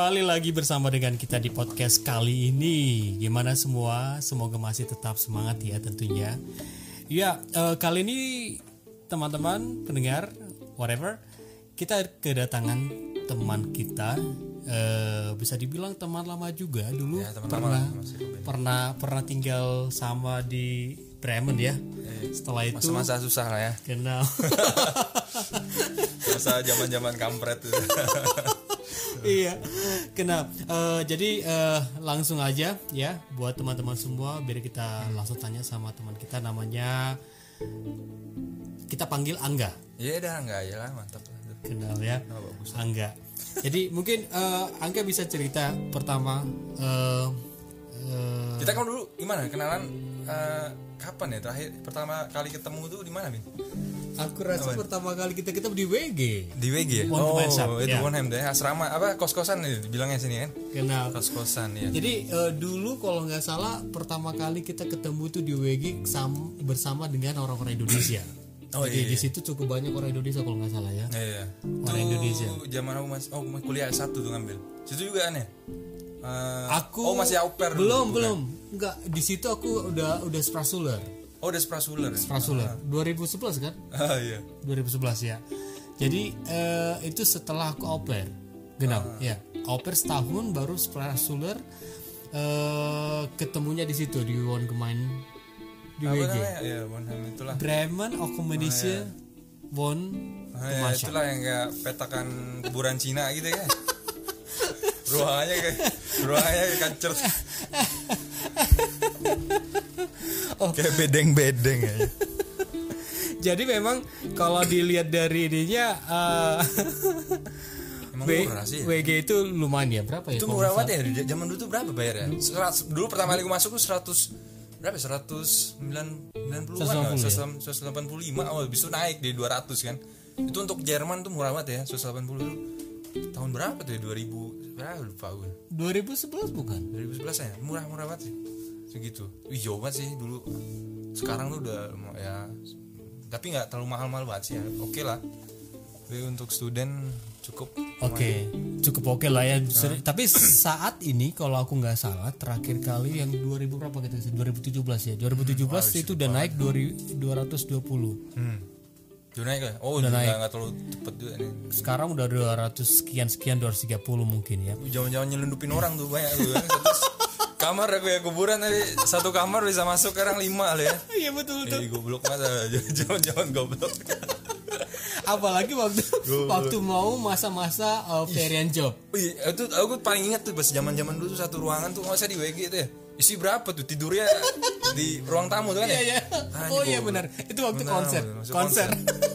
kembali lagi bersama dengan kita di podcast kali ini. Gimana semua? Semoga masih tetap semangat ya tentunya. Ya, eh, kali ini teman-teman pendengar whatever, kita kedatangan teman kita eh, bisa dibilang teman lama juga dulu Ya, teman pernah lama, pernah pernah tinggal sama di Bremen ya. Setelah itu Masa-masa susah lah ya. kenal. Masa zaman-zaman kampret. iya. Kenal Eh, jadi eh, langsung aja ya buat teman-teman semua biar kita langsung tanya sama teman kita namanya kita panggil Angga. Iya dah enggak aja lah mantap kenal ya Oh, bagus. Angga. Jadi mungkin eh, Angga bisa cerita pertama eh, eh, Kita kan dulu gimana? Kenalan eh, kapan ya terakhir pertama kali ketemu tuh di mana Bin? aku rasa pertama kali kita ketemu di WG Di WG ya? One oh, Shop, itu ya. One deh. Asrama apa kos-kosan nih bilangnya sini kan? kenal Kos-kosan ya. Jadi eh, dulu kalau nggak salah pertama kali kita ketemu tuh di WG sam- bersama dengan orang-orang Indonesia. Oh, Jadi iya, di situ cukup banyak orang Indonesia kalau nggak salah ya. Iya, iya. Orang Tuh, Indonesia. Zaman aku mas, oh kuliah S1 tuh ngambil. Situ juga aneh. Eh, Aku oh masih au pair dulu, belum bukan? belum nggak di situ aku udah udah sprasuler Oh udah sprasuler. ya? sprasuler 2011 kan Ah iya. 2011 ya. Jadi eh, itu setelah aku au pair genau Ah. ya au pair setahun baru sprasuler eh ketemunya di situ di One Gemein di Apa WG. Ya One itulah. Bremen Accommodation One Ah, ya, itulah yang kayak petakan kuburan Cina gitu ya. ruangannya kayak ruangannya kayak kancer. Oh. Kayak bedeng-bedeng ya. Jadi memang kalau dilihat dari ininya Emang W- sih. Ya? WG itu lumayan ya berapa ya? Itu murah banget ya. Zaman dulu tuh berapa bayar ya? Serat- dulu pertama kali gue masuk tuh 100 berapa? ya? 190 an 180 ya? 185 oh habis itu naik di 200 kan. Itu untuk Jerman tuh murah banget ya, 180 tuh. Tahun berapa tuh ya? 2000 berapa lupa gue. salah? 2011 bukan? 2011 ya murah-murah banget sih segitu wih jauh banget sih dulu sekarang tuh udah ya tapi nggak terlalu mahal-mahal banget sih ya oke lah tapi untuk student cukup Oke, cukup oke lah ya. Seri- Tapi saat ini kalau aku nggak salah terakhir kali yang 2000 berapa gitu? 2017 ya. 2017 itu udah naik 200 220. hmm. Udah naik ya oh udah nggak nggak terlalu cepet juga nih. Sekarang udah 200 sekian sekian 230 mungkin ya. jangan-jangan nyelundupin orang tuh banyak tuh. Kamar aku ya kuburan tadi. Satu kamar bisa masuk sekarang lima lah ya. Iya betul Ih, goblok masa jangan-jangan goblok. Apalagi waktu waktu mau masa-masa uh, variant job. Wih, itu aku paling ingat tuh pas zaman-zaman dulu tuh satu ruangan tuh usah di WG itu ya. Isi berapa tuh tidurnya di ruang tamu tuh kan ya? Iya, iya. Anjing, Oh iya benar. Itu waktu Benar, konser. benar, Konser.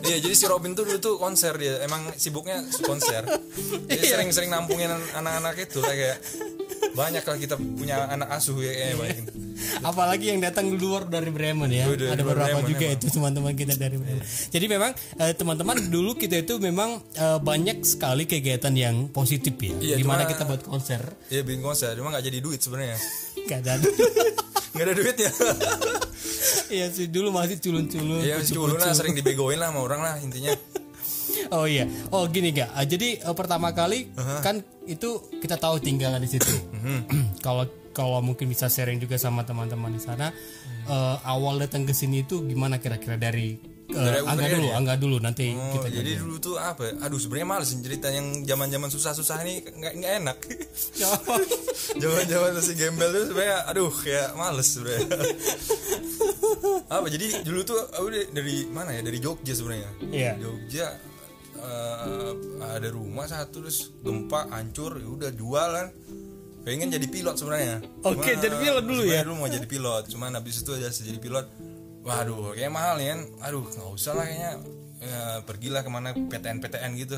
iya, jadi si Robin tuh dulu tuh konser dia. Emang sibuknya konser. Jadi Iya. sering-sering nampungin anak-anak itu kayak banyak lah kita punya anak asuh ya kayak banyak. Apalagi yang datang luar dari Bremen ya. Dari Ada beberapa Bremen, juga emang. itu teman-teman kita dari Bremen. Jadi memang eh, teman-teman dulu kita itu memang eh, banyak sekali kegiatan yang positif ya. Iya, Di mana cuma- kita buat konser. Iya bikin konser, cuma nggak jadi duit sebenarnya. Gak ada. Nggak ada duit ya. Iya sih dulu masih culun-culun. Iya culun lah, sering dibegoin lah sama orang lah intinya. Oh iya. Oh gini gak. Ah, jadi eh, pertama kali kan itu kita tahu tinggal di situ. Mhm. Kalau kalau mungkin bisa sharing juga sama teman-teman di sana. eh, awal datang ke sini itu gimana kira-kira dari, aku angga dulu, ya? angga dulu nanti Oh, kita jadi dulu tuh apa? ya? Aduh sebenarnya males cerita yang zaman-zaman susah-susah ini nggak nggak enak. Jaman-jaman masih gembel tuh sebenarnya aduh kayak males sebenarnya. Apa jadi dulu tuh aku dari, mana ya? Dari Jogja sebenarnya. Iya. Jogja eh, ada rumah satu terus gempa hancur ya udah jualan. Pengen jadi pilot sebenarnya. Oke, Cuma, jadi pilot dulu ya? dulu mau jadi pilot, cuman habis itu aja jadi pilot. Waduh, kayak mahal ya. Aduh, nggak usah lah kayaknya. Ya, pergilah ke mana PTN-PTN gitu.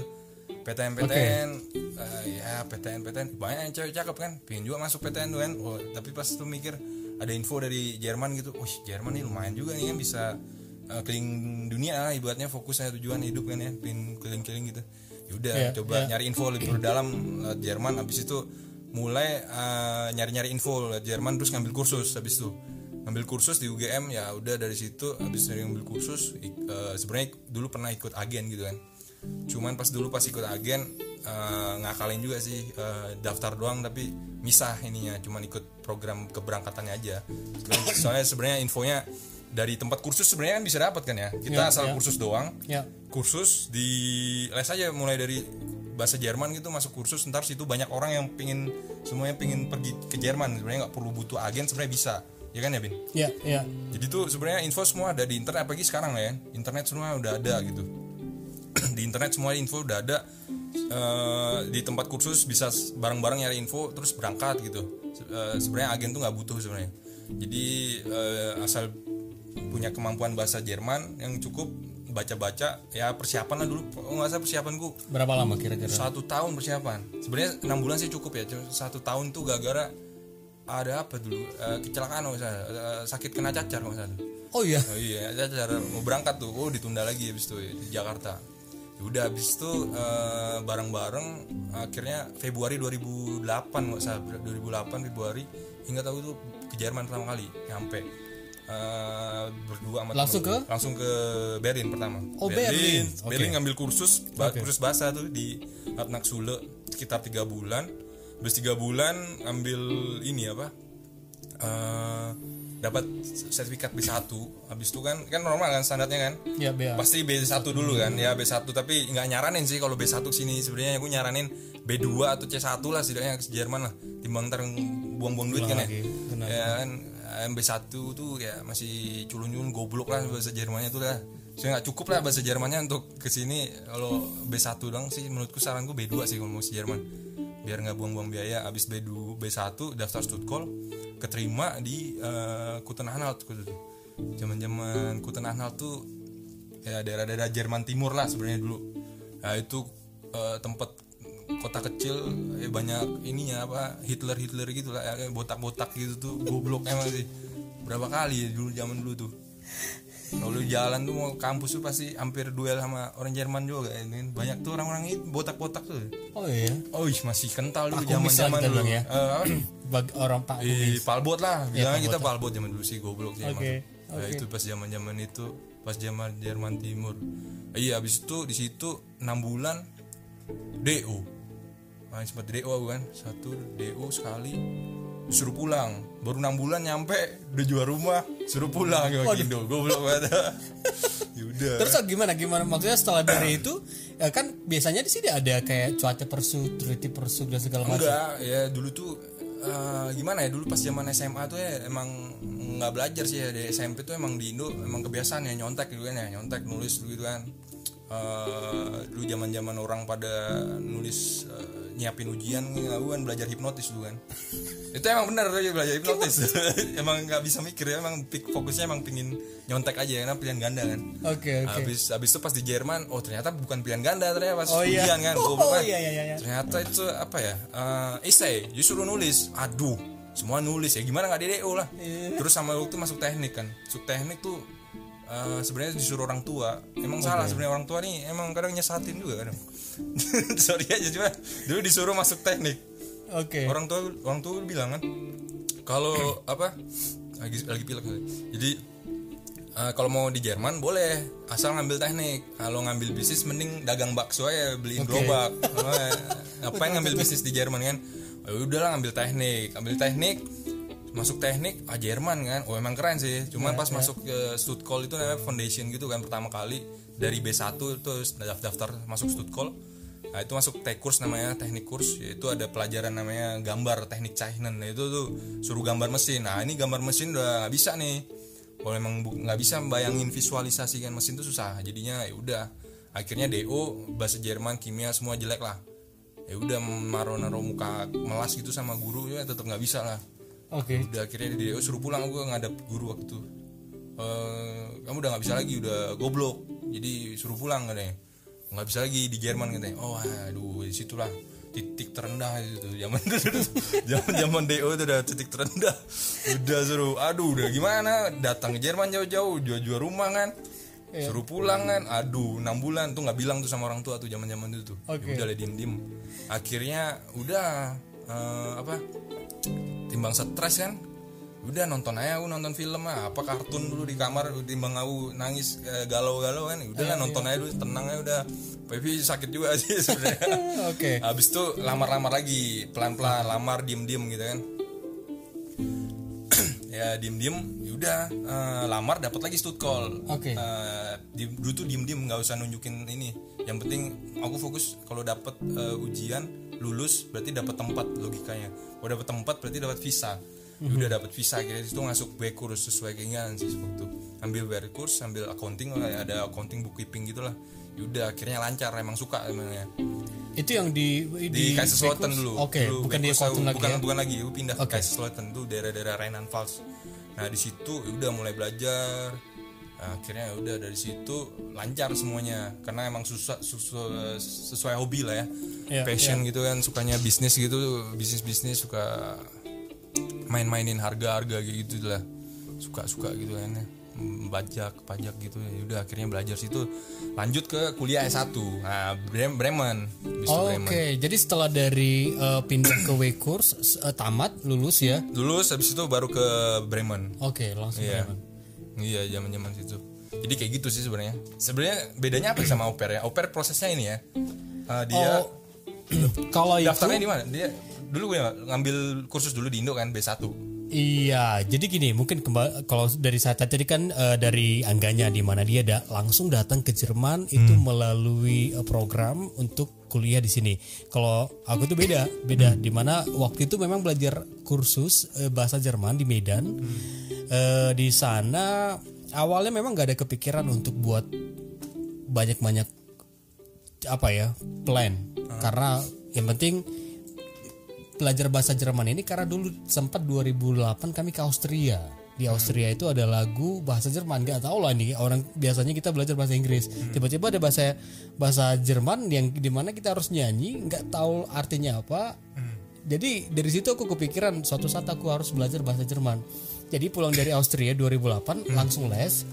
PTN-PTN, eh, ya PTN-PTN banyak yang cewek cakep kan. Pengen juga masuk PTN tuh kan. Oh, tapi pas tuh mikir ada info dari Jerman gitu. Wih, Jerman nih lumayan juga nih kan bisa eh, keliling dunia lah ibaratnya fokusnya tujuan hidup kan ya. Pengen keliling-keliling gitu. Yaudah, Iya, coba iya. nyari info lebih dalam lewat Jerman habis itu mulai eh, nyari-nyari info lewat Jerman terus ngambil kursus habis itu ngambil kursus di UGM ya udah dari situ habis dari ngambil kursus eh, sebenarnya dulu pernah ikut agen gitu kan. Cuman pas dulu pas ikut agen eh, ngakalin juga sih eh, daftar doang tapi misah ininya cuman ikut program keberangkatannya aja. Soalnya sebenarnya infonya dari tempat kursus sebenarnya kan bisa dapat kan ya. Kita Ya, asal ya. kursus doang Ya. kursus di les aja mulai dari bahasa Jerman gitu masuk kursus ntar situ banyak orang yang pingin semuanya pingin pergi ke Jerman. Sebenarnya nggak perlu butuh agen sebenarnya bisa ya kan ya bin? Ya, ya. jadi tuh sebenarnya info semua ada di internet apalagi sekarang lah ya. Internet semua udah ada gitu. Di internet semua info udah ada. Eh, di tempat kursus bisa bareng-bareng nyari info terus berangkat gitu. Eh, sebenarnya agen tuh nggak butuh sebenarnya. Jadi eh, asal punya kemampuan bahasa Jerman yang cukup baca-baca ya persiapan lah dulu. Nggak salah persiapanku Berapa lama kira-kira? satu tahun persiapan. Sebenarnya enam bulan sih cukup ya satu tahun tuh gara-gara ada apa dulu? Eh, kecelakaan kalau nggak salah Eh, sakit kena cacar kalau nggak salah Oh iya. oh iya cacar. Mau berangkat tuh. Oh ditunda lagi habis itu di Jakarta. Ya udah habis itu eh, bareng-bareng akhirnya Februari 2008 nggak salah 2008 Februari. Hingga tahu tuh ke Jerman pertama kali nyampe. Eh, berdua sama Langsung temen. gue. langsung ke Berlin pertama. Oh, Berlin. Oke. Berlin ngambil kursus ba- kursus bahasa tuh di Atnak Sule sekitar tiga bulan habis tiga bulan ambil ini apa eh dapat sertifikat B1 habis itu kan kan normal kan standarnya kan? Ya, BA. pasti B1 dulu kan? Ya B1 tapi nggak nyaranin sih kalau B1 sini. Sebenarnya aku nyaranin B2 atau C1 lah setidaknya ke Jerman lah. Timbang ntar buang-buang duit kan ya? Benar. ya kan? Eh, B1 tuh ya masih culun-culun goblok lah bahasa Jermannya tuh lah. Saya nggak cukup lah bahasa Jermannya untuk ke sini kalau B1 dong sih menurutku saranku B2 sih kalau mau ke Jerman biar nggak buang-buang biaya abis B2 B1 daftar Stuttgart keterima di uh, Kutenanhalt gitu tuh zaman-zaman Kutenanhalt tuh ya daerah-daerah Jerman Timur lah sebenarnya dulu. Nah itu eh, tempat kota kecil eh, banyak ininya apa Hitler Hitler gitu lah ya, botak-botak gitu tuh goblok emang sih. Berapa kali ya dulu zaman dulu tuh kalau jalan tuh mau kampus tuh pasti hampir duel sama orang Jerman juga ini banyak tuh orang-orang itu botak-botak tuh Oh iya. oh ih, masih kental dulu zaman-zaman kita dulu ya. Eh? Bagi orang Pak Ih, Kumis. palbot lah, bilangnya palbot kita palbot zaman dulu sih goblok emang. Oke, Ya, itu pas zaman zaman itu, pas zaman Jerman Timur. Eh, Iya, habis itu di situ 6 bulan DO. Nah, sempat DO aku kan, satu DO sekali suruh pulang baru enam bulan nyampe udah jual rumah suruh pulang ke Indo goblok banget yaudah. Terus oh, gimana gimana? Maksudnya setelah dari itu ya kan biasanya di sini ada kayak cuaca persuk, treaty persuk dan segala macam. enggak ya dulu tuh eh, gimana ya? Dulu pas zaman SMA tuh ya emang nggak belajar sih ya. Di SMP tuh emang di Indo emang kebiasaan ya nyontek gitu kan ya nyontek nulis gitu kan Eh, dulu zaman zaman orang pada nulis eh, nyiapin ujian aku kan belajar hipnotis dulu kan itu emang bener tuh belajar hipnotis emang nggak bisa mikir ya emang fokusnya emang pingin nyontek aja karena pilihan ganda kan Oke oke. Habis habis itu pas di Jerman, oh ternyata bukan pilihan ganda ternyata pas Oh, iya. ujian kan. Oh, iya, iya, iya, iya. Ternyata itu apa ya? Eh essay, disuruh nulis. Aduh, semua nulis ya gimana nggak di DO lah. Iya. Terus sama waktu masuk teknik kan. Masuk teknik tuh eh, sebenarnya disuruh orang tua. Emang salah sebenarnya orang tua nih emang kadang nyesatin juga kadang. Sorry aja cuma dulu disuruh masuk teknik Oke. orang tua orang tua bilang kan kalau apa lagi lagi pilek jadi eh, kalau mau di Jerman boleh asal ngambil teknik kalau ngambil bisnis mending dagang bakso aja beliin gerobak Oh, ya. ngapain ngambil bisnis di Jerman kan oh, udahlah ngambil teknik ambil teknik masuk teknik ah Jerman kan. Oh emang keren sih. Cuman pas masuk ke Stuttgart itu namanya foundation gitu kan pertama kali dari B1 terus daftar, daftar masuk Stuttgart. Nah itu masuk tech kurs namanya teknik kurs. Yaitu ada pelajaran namanya gambar teknik China nah itu tuh suruh gambar mesin. Nah ini gambar mesin udah nggak bisa nih. Kalau emang nggak bisa bayangin visualisasikan mesin tuh susah. Jadinya ya udah. Akhirnya DO bahasa Jerman kimia semua jelek lah. Ya udah maro naro muka melas gitu sama guru ya tetap nggak bisa lah Oke. udah akhirnya di DO suruh pulang gue ngadap guru waktu itu. Eh, kamu udah nggak bisa lagi udah goblok. Jadi suruh pulang katanya. Nggak bisa lagi di Jerman katanya. Oh aduh di situlah titik terendah itu zaman zaman zaman DO itu udah titik terendah. Udah suruh aduh udah gimana? Datang ke Jerman jauh-jauh jual-jual rumah kan. Suruh pulang kan. Aduh enam bulan tuh nggak bilang tuh sama orang tua tuh zaman zaman itu tuh. Oke. Ya udah diem diem akhirnya udah eh, apa timbang stres kan? Udah nonton aja aku nonton film lah apa kartun dulu di kamar timbang aku nangis eh, galau-galau kan? Udah lah nonton aja dulu tenang aja udah. Tapi sakit juga sih sebenarnya. Oke. habis itu lamar-lamar lagi pelan-pelan lamar diem-diem gitu kan? Ya diem-diem yaudah eh, lamar dapat lagi stud call. Oke. Eh, di- dulu tuh diem-diem nggak usah nunjukin ini. Yang penting aku fokus kalau dapat eh, ujian lulus berarti dapat tempat logikanya kalau dapat tempat berarti dapat visa Ya udah dapat visa kira itu masuk B kurs sesuai keinginan sih waktu ambil B kurs ambil accounting lah, ada accounting bookkeeping gitulah yaudah akhirnya lancar emang suka emangnya Itu yang di di Kaiserslautern Backcourse? dulu. Oke, Dulu bukan di Accounting lagi bukan, ya. bukan lagi, aku pindah ke Kaiserslautern tuh daerah-daerah Rheinland-Pfalz. Nah, di situ ya udah mulai belajar. Nah, akhirnya ya udah dari situ lancar semuanya karena emang susah susah sesuai hobi lah ya. Iya, Passion gitu kan, sukanya bisnis gitu, bisnis-bisnis suka main-mainin harga-harga gitu lah. Suka-suka gitu kan ya. Bajak, pajak gitu ya udah akhirnya belajar situ lanjut ke kuliah S1 nah Brem- Bremen itu Oke, Bremen. jadi setelah dari eh, pindah ke W course s- eh, tamat lulus ya. lulus habis itu baru ke Bremen Oke, langsung iya Bremen. Iya zaman zaman situ. Jadi kayak gitu sih sebenarnya. Sebenarnya bedanya apa sama au pair ya? Au pair prosesnya ini ya. Uh, dia Oh, kalau itu daftarnya di mana? Dia dulu gue ngambil kursus dulu di Indo kan B1 Iya, jadi gini, mungkin kalau dari saya tadi kan eh, dari Angganya di mana dia da- langsung datang ke Jerman itu melalui eh, program untuk kuliah di sini. Kalau aku itu beda, beda. Di mana waktu itu memang belajar kursus eh, bahasa Jerman di Medan. Eh, di sana awalnya memang nggak ada kepikiran untuk buat banyak-banyak apa ya plan. Karena yang penting belajar bahasa Jerman ini karena dulu sempat 2008 kami ke Austria. Di Austria itu ada lagu bahasa Jerman. Gak tau lah nih orang biasanya kita belajar bahasa Inggris. Tiba-tiba ada bahasa bahasa Jerman yang di mana kita harus nyanyi, nggak tahu artinya apa. Jadi dari situ aku kepikiran suatu saat aku harus belajar bahasa Jerman. Jadi pulang dari Austria 2008 langsung les.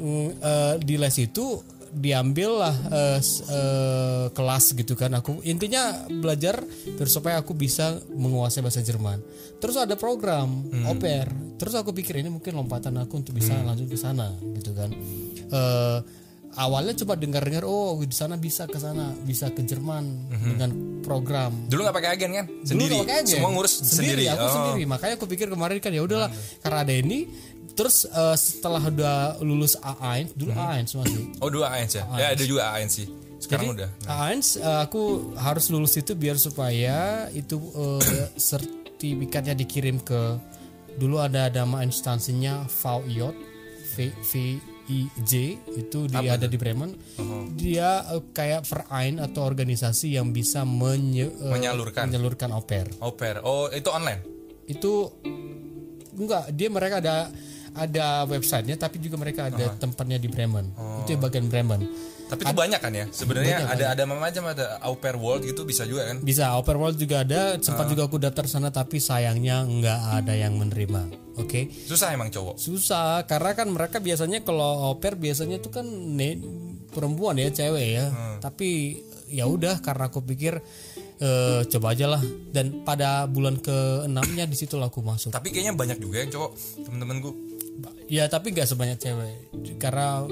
Eh, di les itu diambil lah s- eh, kelas gitu kan. Aku intinya belajar biar supaya aku bisa menguasai bahasa Jerman. Terus ada program au pair. Terus aku pikir ini mungkin lompatan aku untuk bisa lanjut ke sana gitu kan. Eh, awalnya coba dengar-dengar oh di sana bisa ke sana bisa ke Jerman dengan program. Dulu nggak pakai agen kan? Dulu sendiri? nggak pakai agen. semua ngurus sendiri, aku Oh. sendiri. Makanya aku pikir kemarin kan ya udahlah karena ada ini terus eh, setelah udah lulus A1 dulu A1 masih. Oh dua ANS ya? Ya ada juga ANS sih. Sekarang udah. A1 eh, aku harus lulus itu biar supaya itu eh, sertifikatnya dikirim ke dulu ada nama instansinya VIJ V VIJ itu dia ada di Bremen. Dia eh, kayak verein atau organisasi yang bisa menye- Menyalurkan. menyalurkan au pair. Oh itu online? Itu enggak. Dia mereka ada ada websitenya tapi juga mereka ada tempatnya di Bremen. Itu bagian Bremen. Tapi itu banyak kan ya? Sebenarnya ada ada macam ada au pair world gitu bisa juga kan? Bisa Open World juga ada. Sempat juga aku daftar sana tapi sayangnya nggak ada yang menerima. Oke? Susah emang cowok? Susah karena kan mereka biasanya kalau au pair biasanya tuh kan ne- perempuan ya cewek ya. Tapi ya udah karena aku pikir eh, coba aja lah. Dan pada bulan ke enamnya di situ aku masuk. Tapi kayaknya banyak juga yang cowok temen-temenku Ya tapi nggak sebanyak cewek. Karena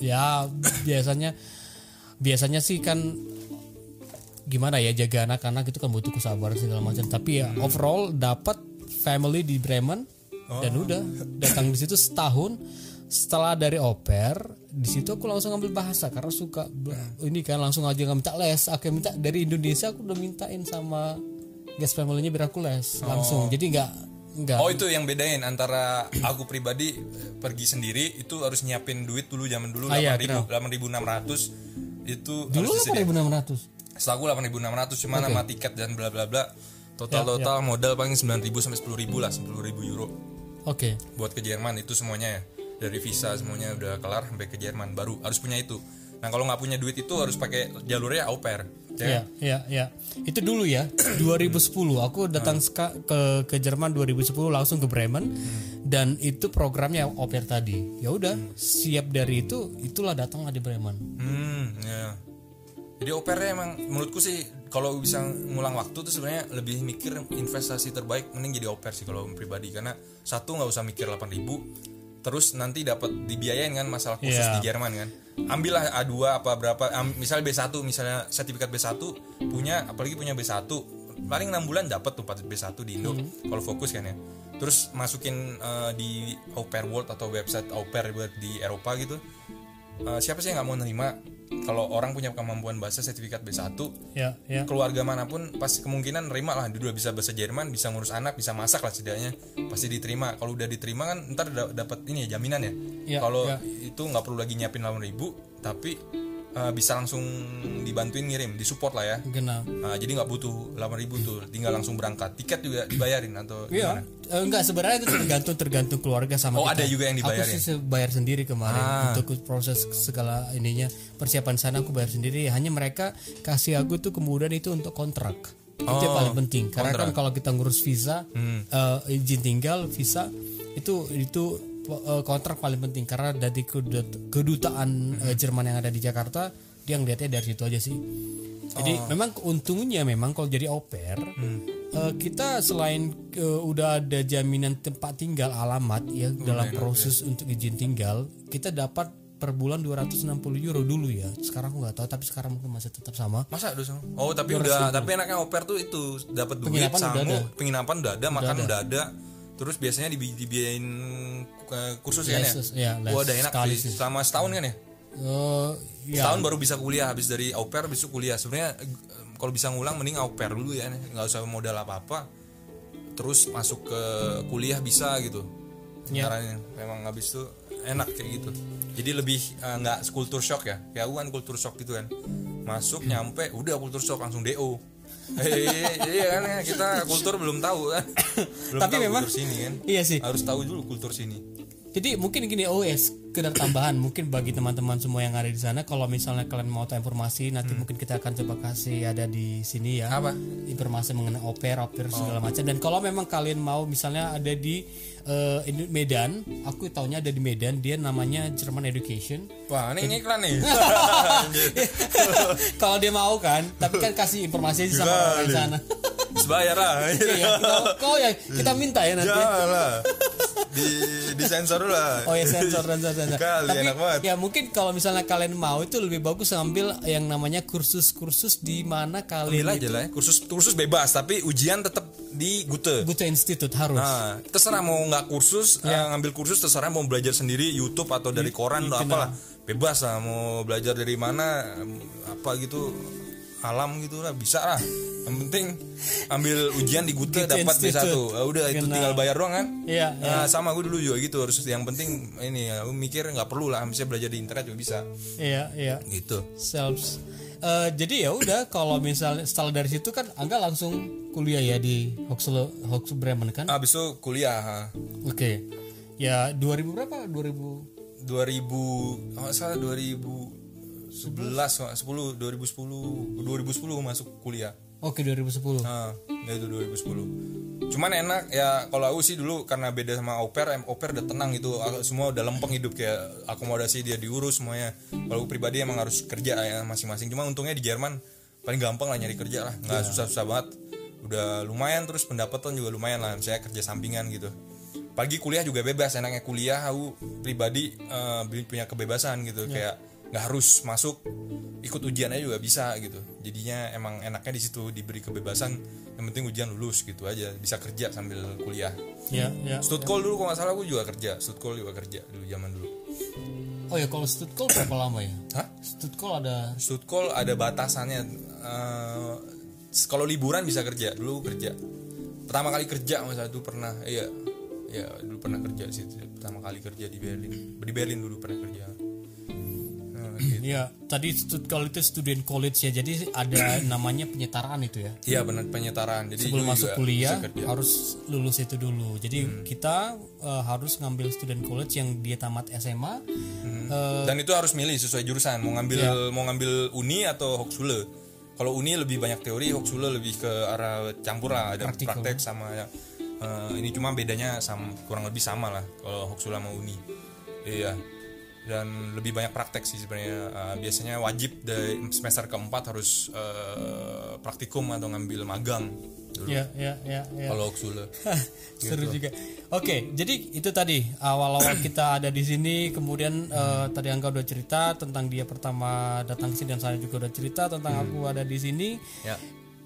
ya biasanya biasanya sih kan gimana ya jaga anak-anak itu kan butuh kesabaran segala macam. Tapi ya overall dapat family di Bremen dan udah. Datang di situ setahun. Setelah dari oper di situ aku langsung ambil bahasa karena suka bela- ini kan langsung aja nggak minta les. Aku minta dari Indonesia aku udah mintain sama guest family-nya biar aku les langsung. Jadi nggak nggak. Oh itu yang bedain antara aku pribadi pergi sendiri itu harus nyiapin duit dulu zaman dulu Ah, iya, delapan ribu delapan ribu enam ratus itu dulu harus disediain. 8600 Setelah aku delapan ribu enam ratus cuma nama tiket dan bla bla bla. Total total modal paling sembilan ribu sampai sepuluh ribu lah sepuluh ribu euro. Oke. buat ke Jerman itu semuanya ya. Dari visa semuanya udah kelar sampai ke Jerman baru harus punya itu nah kalau nggak punya duit itu harus pakai jalurnya au pair ya Iya, iya, iya. Itu dulu ya, 2010. Aku datang seka- ke ke Jerman 2010 langsung ke Bremen dan itu programnya au pair tadi. Ya udah, siap dari itu, itulah datanglah di Bremen. hmm ya jadi opernya emang menurutku sih kalau bisa ngulang waktu tuh sebenarnya lebih mikir investasi terbaik mending jadi oper sih kalau pribadi karena satu nggak usah mikir 8000 terus nanti dapat dibiayain kan masalah khusus Iya. di Jerman kan. Ambillah A2 apa berapa am- misalnya B1 misalnya sertifikat B1 punya apalagi punya B1 paling enam bulan dapat tuh B1 di Indo kalau fokus kan ya. Terus masukin eh, di au pair world atau website au pair buat di Eropa gitu. Eh, siapa sih yang nggak mau nerima kalau orang punya kemampuan bahasa sertifikat B1 ya ya. keluarga mana pun pasti kemungkinan nerima lah. Dia bisa bahasa Jerman bisa ngurus anak bisa masak lah setidaknya. Pasti diterima. Kalau udah diterima kan ntar da- dapat ini ya jaminan ya. Ya, kalau ya. itu nggak perlu lagi nyiapin 8000 ribu tapi eh, bisa langsung dibantuin ngirim disupport lah ya genap Nah, jadi nggak butuh 8000 ribu tuh tinggal langsung berangkat tiket juga dibayarin atau Iya, gimana eh, enggak sebenarnya itu tergantung tergantung keluarga sama Oh, kita. ada juga yang dibayarin? Aku sih bayar sendiri kemarin Ah. untuk proses segala ininya persiapan sana aku bayar sendiri. Hanya mereka kasih aku tuh kemudian itu untuk kontrak. Itu yang Oh, paling penting karena kan kalau kita ngurus visa, Hmm. eh, izin tinggal, visa itu itu kontrak paling penting karena dari kedut- kedutaan Hmm. eh, Jerman yang ada di Jakarta dia ngeliatnya dari situ aja sih. Jadi Oh. memang untungnya memang kalau jadi au pair Hmm. eh, kita selain eh, udah ada jaminan tempat tinggal alamat ya dalam proses untuk izin tinggal kita dapat per bulan 260 euro dulu ya. Sekarang nggak tahu tapi sekarang mungkin masih tetap sama. masa udah sama oh tapi udah tapi enaknya oper tuh itu dapat duit Penginapan udah ada. penginapan udah ada makan udah ada terus biasanya dibi- dibiayain eh, kursus kan ya? Ya, les Wah, udah enak sekali sih. selama setahun kan ya? Eh, ya, setahun baru bisa kuliah habis dari au pair besok kuliah. Sebenarnya eh, kalau bisa ngulang mending au pair dulu ya. Nggak usah modal apa apa terus masuk ke kuliah bisa gitu. Ya. caranya. Memang habis itu enak kayak gitu. Jadi lebih nggak kultur shock ya? Kayak kan kultur shock gitu kan. Masuk nyampe udah kultur shock langsung do iya kan ya, kita kultur belum tahu kan? Belum Tapi tahu memang- kultur sini kan? Iya sih. harus tahu dulu kultur sini. Jadi mungkin gini oh ya sekedar tambahan mungkin bagi teman-teman semua yang ada di sana kalau misalnya kalian mau tahu informasi nanti mungkin kita akan coba kasih ada di sini ya. Apa? Informasi mengenai oper, oper segala macam dan kalau memang kalian mau misalnya ada di ini Medan, aku taunya ada di Medan dia namanya German Education. wah ini iklan nih kalau dia mau kan, tapi kan kasih informasi aja sama orang di sana. sebayar lah Iya, kita, kau ya kita minta ya nanti. Lah. Di di sensor lah. Oh ya sensor dan sensor. sensor. Kali, Tapi enak banget. ya mungkin kalau misalnya kalian mau itu lebih bagus ngambil yang namanya kursus-kursus di mana Ambil kalian aja lah ya. Kursus kursus bebas tapi ujian tetap di Gute. Gute Institute harus. Nah, terserah mau nggak kursus, Ya. eh, ngambil kursus terserah mau belajar sendiri YouTube atau dari koran atau apalah. Bebas lah mau belajar dari mana apa gitu alam gitu lah bisa lah. Yang penting ambil ujian di Gute dapat B1. Institute. Ah, udah itu tinggal bayar doang kan? Iya, Nah, sama gue dulu juga gitu harus yang penting ini aku mikir nggak perlu lah bisa belajar di internet juga bisa Iya, iya. gitu Self. Eh, jadi ya udah kalau misalnya setelah dari situ kan Angga langsung kuliah ya di Hochschule Hochschule Bremen kan? Abis itu kuliah. Oke. Ya 2000 berapa? 2000 2000 oh salah 2011 nggak, 10 2010 2010 masuk kuliah. Oke 2010. nah ya itu 2010 cuman enak ya kalau aku sih dulu karena beda sama au pair au pair udah tenang gitu. Aku- semua udah lempeng hidup kayak akomodasi dia diurus semuanya. Kalau aku pribadi emang harus kerja ya masing-masing. Cuma untungnya di Jerman paling gampang lah nyari kerja lah. Nggak susah-susah banget. Udah lumayan terus pendapatan juga lumayan lah. Saya kerja sampingan gitu. Pagi kuliah juga bebas enaknya kuliah aku pribadi eh, punya kebebasan gitu. Kayak nggak harus masuk ikut ujian aja juga bisa gitu. Jadinya emang enaknya di situ diberi kebebasan yang penting ujian lulus gitu aja bisa kerja sambil kuliah. Ya, ya. Stutkol dulu kalau nggak salah aku juga kerja. Stutkol juga kerja dulu zaman dulu. Oh ya kalau Stutkol berapa lama ya? Hah? Stutkol ada Stutkol ada batasannya. Eh, kalau liburan bisa kerja. Dulu kerja. Pertama kali kerja masa itu pernah. Iya. Ya dulu pernah kerja sih pertama kali kerja di Berlin. Di Berlin dulu pernah kerja Nah, gitu. Ya, tadi Stuttgart itu student college ya. Jadi ada namanya penyetaraan itu ya. iya benar penyetaraan jadi Sebelum masuk kuliah harus lulus itu dulu. Jadi kita eh, harus ngambil student college yang dia tamat SMA. Eh, dan itu harus milih sesuai jurusan mau ngambil Iya. mau ngambil uni atau Hochschule kalau uni lebih banyak teori Hochschule lebih ke arah campur lah ada Praktikal. praktek sama yang eh, ini cuma bedanya sama kurang lebih sama lah kalau Hochschule sama uni iya dan lebih banyak praktek sih sebenarnya. Uh, biasanya wajib dari semester keempat harus uh, praktikum atau ngambil magang dulu. Ya ya ya ya. Kalau Uxule seru juga. Oke jadi itu tadi awal-awal kita ada di sini kemudian eh, tadi Angga udah cerita tentang dia pertama datang ke sini dan saya juga udah cerita tentang aku ada di sini. Ya.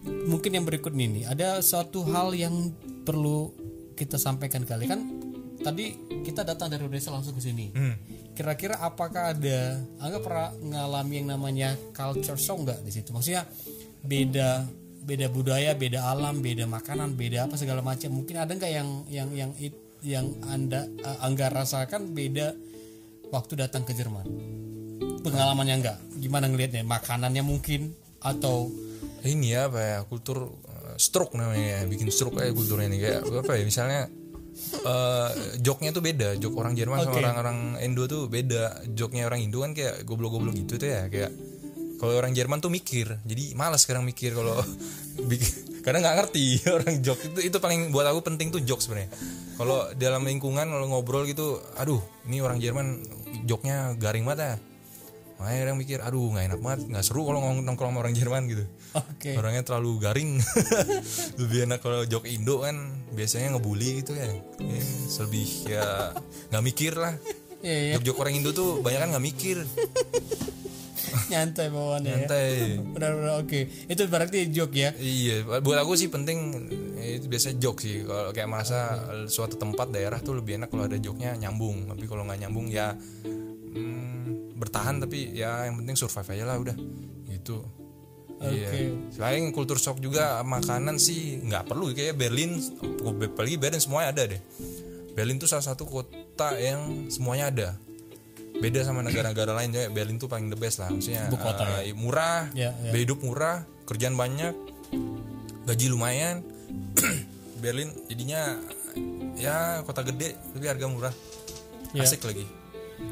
Mungkin yang berikut ini ada suatu hal yang perlu kita sampaikan kali kan tadi kita datang dari Indonesia langsung ke sini. Hmm. kira-kira apakah ada Angga pernah ngalami yang namanya culture shock nggak di situ? Maksudnya beda beda budaya beda alam beda makanan beda apa segala macam. Mungkin ada nggak yang yang yang it- yang anda eh, Angga rasakan beda waktu datang ke Jerman? Pengalamannya enggak gimana ngelihatnya? Makanannya mungkin? Atau ini ya apa ya kultur uh, stroke namanya ya. bikin stroke kayak kulturnya ini. Kayak apa ya misalnya eh joknya tuh beda. Jok orang Jerman sama Oke. orang-orang Indo tuh beda. Joknya orang Indo kan kayak goblok-goblok gitu tuh ya kayak kalau orang Jerman tuh mikir. Jadi malas sekarang mikir kalau kadang nggak ngerti orang jok. Itu itu paling buat aku penting tuh jok sebenarnya. Kalau dalam lingkungan kalau ngobrol gitu aduh ini orang Jerman joknya garing banget ya makanya orang mikir aduh nggak enak banget nggak seru kalau ngomong nongkrong sama orang Jerman gitu. Oke. Orangnya terlalu garing. Lebih enak kalau jok Indo kan biasanya ngebully gitu ya, ya lebih ya nggak mikir lah. Iya, iya. jok jok orang Indo tuh banyak kan nggak mikir. Nyantai bawaannya ya. santai Benar-benar oke. Itu berarti joke ya. iya buat aku sih penting eh, itu biasa jok sih. Kalau kayak masa suatu tempat daerah tuh lebih enak kalau ada joknya nyambung. Tapi kalau nggak nyambung ya hmm, bertahan tapi ya yang penting survive aja lah udah gitu Iya. Selain kultur shock juga makanan sih nggak perlu kayak Berlin, apalagi Berlin semuanya ada deh. Berlin tuh salah satu kota yang semuanya ada. Beda sama negara-negara lain ya. Berlin tuh paling the best lah. Maksudnya Ibu kota eh, murah, Ya, ya. biaya hidup murah, kerjaan banyak, gaji lumayan. Berlin jadinya ya kota gede tapi harga murah. Ya. Asik lagi.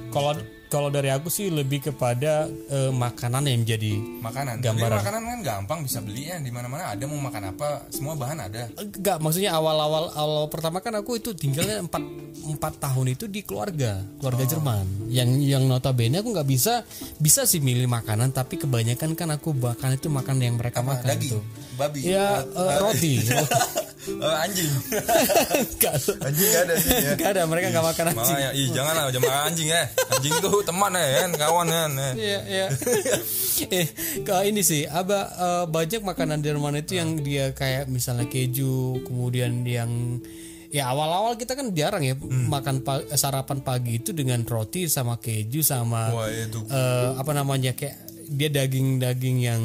Kalau kalau dari aku sih lebih kepada eh, makanan yang menjadi Makanan. Gambaran. Makanan kan gampang bisa beli ya di mana-mana ada mau makan apa, semua bahan ada. enggak maksudnya awal-awal awal pertama kan aku itu tinggalnya empat empat tahun itu di keluarga keluarga Oh. Jerman yang yang notabene aku nggak bisa bisa sih milih makanan tapi kebanyakan kan aku makan itu makan yang mereka makan Daging, tuh babi. ya eh, roti Eh, anjing. Anjing gak ada sih ya. Enggak ada mereka nggak makan anjing Makanya, ih jangan lah jangan makan anjing ya. Anjing tuh teman ya kan, kawan kan. ya. Iya, iya. eh, ke ini sih, ada eh, banyak makanan Jerman itu yang dia kayak misalnya keju, kemudian yang ya awal-awal kita kan jarang ya Hmm. makan pa- sarapan pagi itu dengan roti sama keju sama Wah itu. eh, apa namanya kayak dia daging-daging yang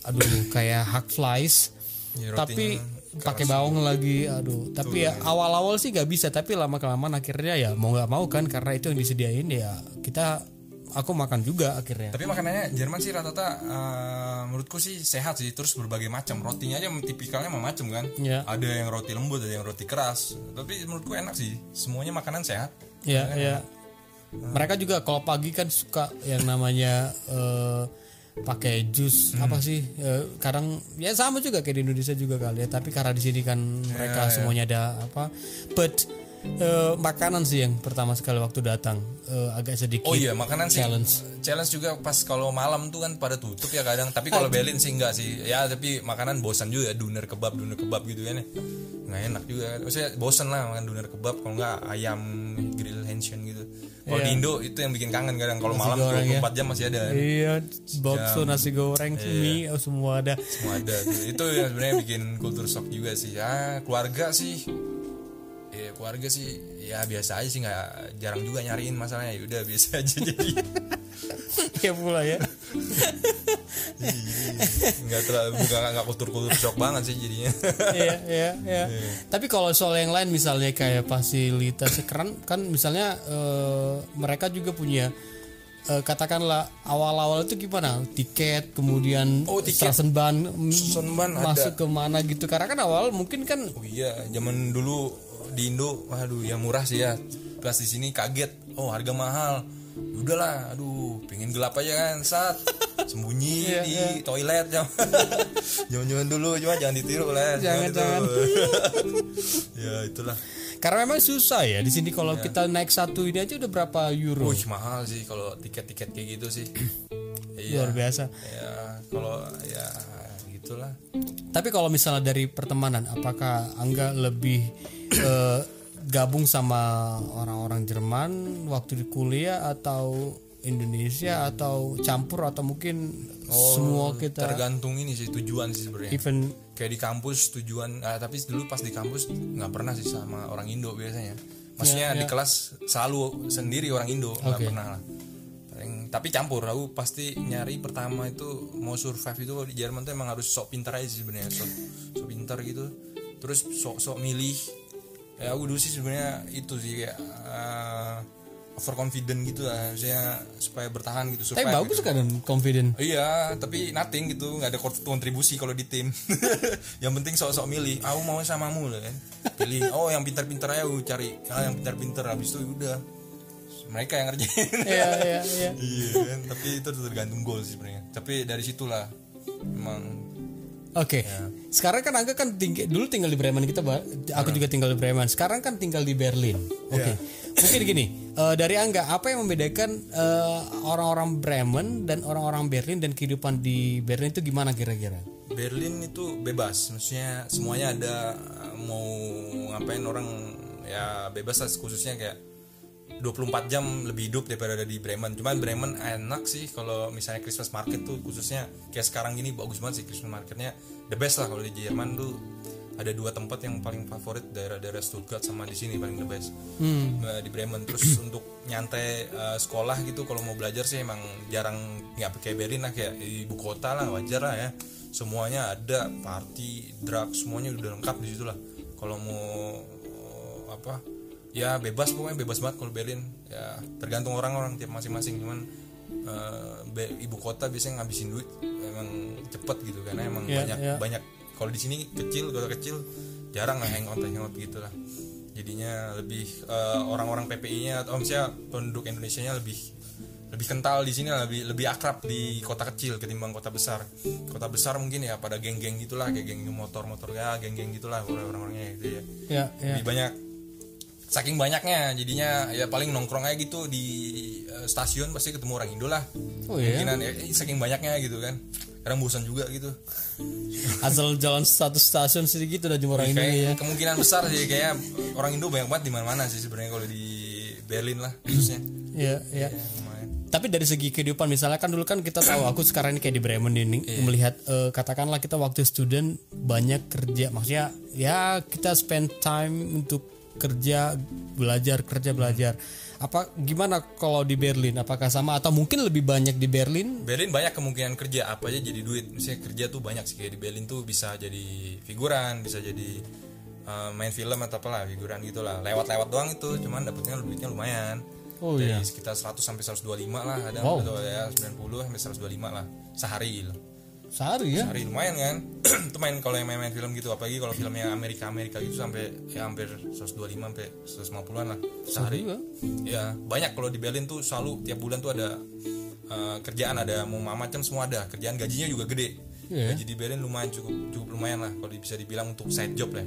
aduh kayak hak flies Ya, tapi pakai bawang lagi aduh tapi ya awal-awal sih nggak bisa tapi lama kelamaan akhirnya ya mau nggak mau kan karena itu yang disediain ya kita aku makan juga akhirnya Tapi makanannya Jerman sih rata-rata eh, menurutku sih sehat sih terus berbagai macam rotinya aja tipikalnya macam kan. Iya. Ada yang roti lembut, ada yang roti keras. Tapi menurutku enak sih. Semuanya makanan sehat. ya ya mereka juga kalau pagi kan suka yang namanya eh, pakai jus Hmm. apa sih Eh, kadang ya sama juga kayak di Indonesia juga kali ya tapi karena di sini kan mereka semuanya ada apa but eh, makanan sih yang pertama sekali waktu datang eh, agak sedikit Oh iya, makanan sih. challenge Challenge juga pas kalau malam tuh kan pada tutup ya kadang. Tapi kalau Berlin sih enggak sih. Ya tapi makanan bosan juga doner kebab, doner kebab gitu kan ya. Nggak enak juga. Maksudnya bosan lah makan doner kebab kalau enggak ayam grill Hansien gitu. Kalau di Indo itu yang bikin kangen kadang. Kalau malam goreng 24 jam masih ada. iya bakso nasi goreng mie oh, semua ada. Semua ada. Itu yang sebenarnya bikin kultur shock juga sih. Ya, keluarga sih. Ya keluarga sih. Ya biasa aja sih. Nggak jarang juga nyariin masalahnya. Ya udah biasa aja jadi. Ya pula ya nggak terlalu bukan nggak kultur kultur shock banget sih jadinya. Iya, iya, iya. Tapi kalau soal yang lain misalnya kayak fasilitas keren kan misalnya eh, mereka juga punya eh, katakanlah awal-awal itu gimana? Tiket kemudian Oh, tiket. Mm, Straßenbahn ada. masuk ke mana gitu. Karena kan awal mungkin kan oh iya zaman dulu di Indo waduh yang murah sih ya. Pas di sini kaget. Oh harga mahal udahlah aduh pengen gelap aja kan saat sembunyi Iya, di toilet jam jangan jangan dulu cuma jangan ditiru lah Jangan, Gitu. jangan. ya itulah Karena memang susah ya di sini kalau kita naik satu ini aja udah berapa euro. Wih mahal sih kalau tiket-tiket kayak gitu sih. iya. Luar biasa. Ya kalau ya gitulah. Tapi kalau misalnya dari pertemanan, apakah Angga lebih eh, gabung sama orang-orang Jerman waktu di kuliah atau Indonesia atau campur atau mungkin semua kita Tergantung ini sih tujuan sih sebenarnya. even Kayak di kampus tujuan ah, tapi dulu pas di kampus nggak pernah sih sama orang Indo biasanya. Maksudnya di kelas selalu sendiri orang Indo nggak Oke. pernah lah. Paling- tapi campur aku pasti nyari pertama itu mau survive itu di Jerman tuh emang harus sok pintar aja sih sebenarnya sok, sok pintar gitu terus sok sok milih ya aku dulu sih sebenarnya itu sih kayak uh, overconfident gitu lah saya supaya bertahan gitu tapi survive bagus gitu. kan confident. Iya, tapi nothing gitu, nggak ada kont- kontribusi kalau di tim. yang penting sok-sok milih, aku mau samamu loh kan. Pilih, oh yang pintar-pintar aja aku cari, ah, yang pintar-pintar habis itu udah mereka yang ngerjain. Iya iya iya. iya kan, tapi itu tergantung gol sih sebenarnya. Tapi dari situlah memang Oke. Sekarang kan Angga kan tinggi, dulu tinggal di Bremen kita aku juga tinggal di Bremen. Sekarang kan tinggal di Berlin. Oke. Mungkin gini, eh, dari Angga apa yang membedakan eh, orang-orang Bremen dan orang-orang Berlin dan kehidupan di Berlin itu gimana kira-kira? Berlin itu bebas, maksudnya semuanya ada mau ngapain orang ya bebas lah khususnya kayak 24 jam lebih hidup daripada ada di Bremen. Cuman Bremen enak sih kalau misalnya Christmas market tuh khususnya kayak sekarang gini bagus banget sih Christmas marketnya. The best lah kalau di Jerman tuh ada dua tempat yang paling favorit daerah-daerah Stuttgart sama di sini paling the best. Eh, di Bremen. Terus untuk nyantai eh, sekolah gitu kalau mau belajar sih emang jarang nggak kayak Berlin lah kayak ibu kota lah wajar lah ya. Semuanya ada party drug semuanya udah lengkap di situ lah. Kalau mau eh, apa ya bebas pokoknya bebas banget kalau Berlin ya tergantung orang-orang tiap masing-masing. Cuman be- ibu kota biasanya ngabisin duit emang cepet gitu karena emang Iya, banyak iya. banyak. Kalau di sini kecil kota kecil jarang lah hangout hangout gitu lah. Jadinya lebih eh, orang-orang PPI-nya atau misalnya penduduk Indonesia-nya lebih lebih kental di sini lebih lebih akrab di kota kecil ketimbang kota besar. Kota besar mungkin ya pada geng-geng gitulah kayak geng motor-motor ya geng-geng gitulah orang-orangnya gitu ya. Ya, ya. lebih banyak saking banyaknya jadinya ya paling nongkrong aja gitu di eh, stasiun pasti ketemu orang Indo lah Oh iya. ya, saking banyaknya gitu kan kadang bosan juga gitu Asal jalan satu stasiun sedikit udah jumpa orang kayak ini ya. kemungkinan besar sih kayak orang Indo banyak banget di mana-mana sih sebenarnya kalau di Berlin lah khususnya Iya, iya. ya, lumayan. Tapi dari segi kehidupan misalnya kan dulu kan kita tahu aku sekarang ini kayak di Bremen ini melihat eh, katakanlah kita waktu student banyak kerja maksudnya ya kita spend time untuk kerja belajar kerja belajar. Apa gimana kalau di Berlin? Apakah sama atau mungkin lebih banyak di Berlin? Berlin banyak kemungkinan kerja. Apa aja jadi duit? Misalnya kerja tuh banyak sih. Kayak di Berlin tuh bisa jadi figuran bisa jadi eh, main film atau apalah figuran gitulah. Lewat-lewat doang itu cuman dapetnya duitnya lumayan. Oh, dari iya. sekitar 100 sampai 125 lah ada Wow. atau ya. 90 sampai 125 lah sehari loh sehari ya? Sehari lumayan kan? Itu main kalau yang main-main film gitu apalagi kalau filmnya Amerika Amerika gitu sampai ya hampir 125 sampai 150-an lah sehari. Juga. ya banyak. Kalau di Berlin tuh selalu tiap bulan tuh ada eh, kerjaan ada mau macam semua ada. Kerjaan gajinya juga gede. Iya. gaji di Berlin lumayan cukup cukup lumayan lah kalau bisa dibilang untuk side job lah.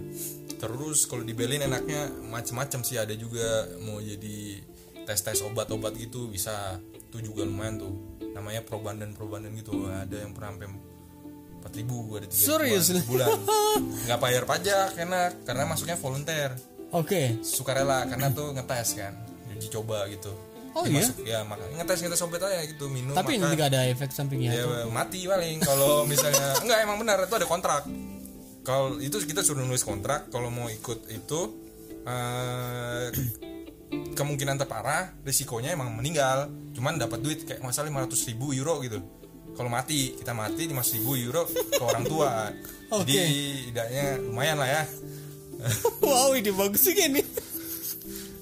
Terus kalau di Berlin enaknya macam-macam sih ada juga mau jadi tes tes obat-obat gitu bisa. Itu juga lumayan tuh. Namanya probandan gitu ada yang pernah sampai empat ribu ada tiga Serius? bulan nggak bayar pajak enak. Karena masuknya volunteer. Oke. Sukarela karena tuh ngetes kan. Uji coba gitu. Oh, Dia iya? masuk, ya makan ngetes ngetes obat aja gitu minum tapi ini makan. nggak ada efek sampingnya ya? Mati paling kalau misalnya enggak emang benar itu ada kontrak. Kalau itu kita suruh nulis kontrak kalau mau ikut itu eh, kemungkinan terparah risikonya emang meninggal. Cuman dapat duit kayak masalah 500 ribu euro gitu kalau mati kita mati 500 ribu euro ke orang tua. Jadi tidaknya lumayan lah ya. Wow ini bagus sih ini.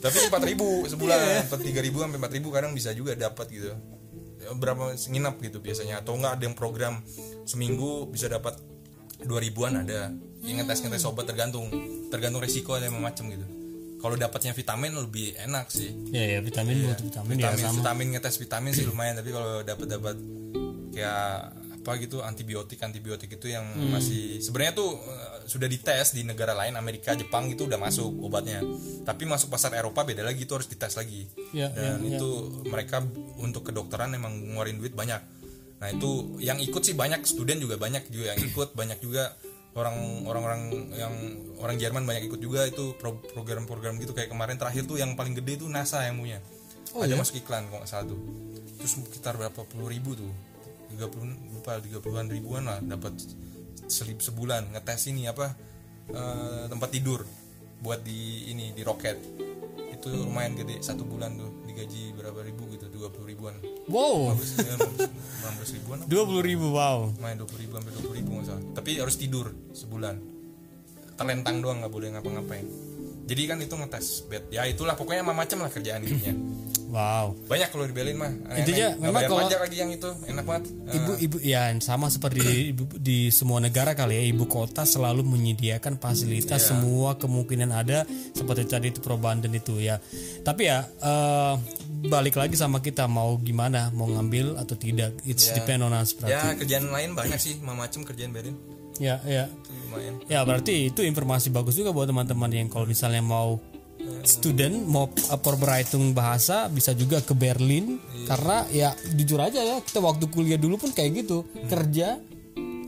Tapi empat ribu sebulan empat tiga ribu sampai empat ribu kadang bisa juga dapat gitu. Ya, berapa nginap gitu biasanya atau enggak ada yang program seminggu bisa dapat dua ribuan ada. Yang ngetes ngetes obat tergantung tergantung resiko ada macam gitu. Kalau dapatnya vitamin lebih enak sih. Ya ya vitamin buat vitamin, ya vitamin sama. vitamin ngetes vitamin sih lumayan tapi kalau dapat dapat kayak apa gitu antibiotik antibiotik itu yang masih sebenarnya tuh eh, sudah dites di negara lain Amerika Jepang itu udah masuk obatnya. Tapi masuk pasar Eropa beda lagi itu harus dites lagi. Ya, dan itu mereka untuk kedokteran emang ngeluarin duit banyak. Nah itu yang ikut sih banyak student juga banyak juga yang ikut banyak juga orang orang-orang yang orang Jerman banyak ikut juga itu pro- program-program gitu. Kayak kemarin terakhir tuh yang paling gede tuh NASA yang punya. Oh, ada ya? masuk iklan kalau nggak salah tuh. Terus sekitar berapa puluh ribu tuh 30 lupa 30-an ribuan lah dapat selip sebulan. Ngetes ini apa eh, tempat tidur buat di ini di roket. Itu lumayan gede satu bulan tuh digaji berapa ribu gitu 20 ribuan. Wow, 15 ribuan apa? dua puluh ribu, wow. main 20 ribu sampai 20 ribu nggak salah. Tapi harus tidur sebulan. Terlentang doang nggak boleh ngapa-ngapain jadi kan itu ngetes. Bed ya itulah pokoknya macam lah kerjaan ininya Wow. banyak kalau di Berlin mah. Intinya memang kalau- pajak lagi yang itu enak banget. Eh, Ibu-ibu ya sama seperti di, ibu- di semua negara kali ya ibu kota selalu menyediakan fasilitas semua kemungkinan ada seperti tadi itu perubahan dan itu ya. Tapi ya eh, balik lagi sama kita mau gimana mau ngambil atau tidak. It's depend on us berarti. ya kerjaan lain banyak sih macam kerjaan Berlin Ya ya. Lumayan. Ya berarti itu informasi bagus juga buat teman-teman yang kalau misalnya mau student mau perberahitung bahasa bisa juga ke Berlin. Karena ya jujur aja ya kita waktu kuliah dulu pun kayak gitu. Kerja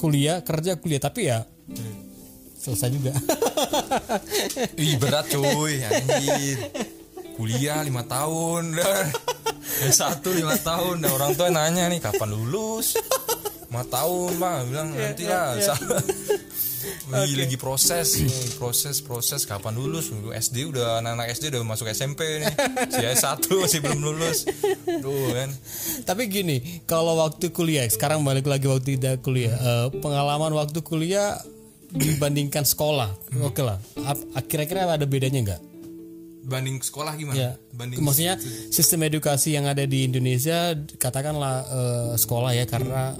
kuliah kerja kuliah. Tapi ya selesai juga. Ih berat cuy anjir. Kuliah lima tahun. S1 lima tahun. Dan orang tua nanya nih kapan lulus 5 tahun mah bilang nanti lah. Wih, lagi proses nih, proses proses. Kapan lulus? SD udah anak-anak SD udah masuk SMP nih. Si S1 masih belum lulus. Tuh kan. Tapi gini kalau waktu kuliah sekarang balik lagi waktu tidak kuliah eh, pengalaman waktu kuliah dibandingkan sekolah oke lah. Ap- kira-kira ada bedanya nggak? Banding sekolah gimana? Ya, banding maksudnya sistem edukasi yang ada di Indonesia katakanlah eh, sekolah ya karena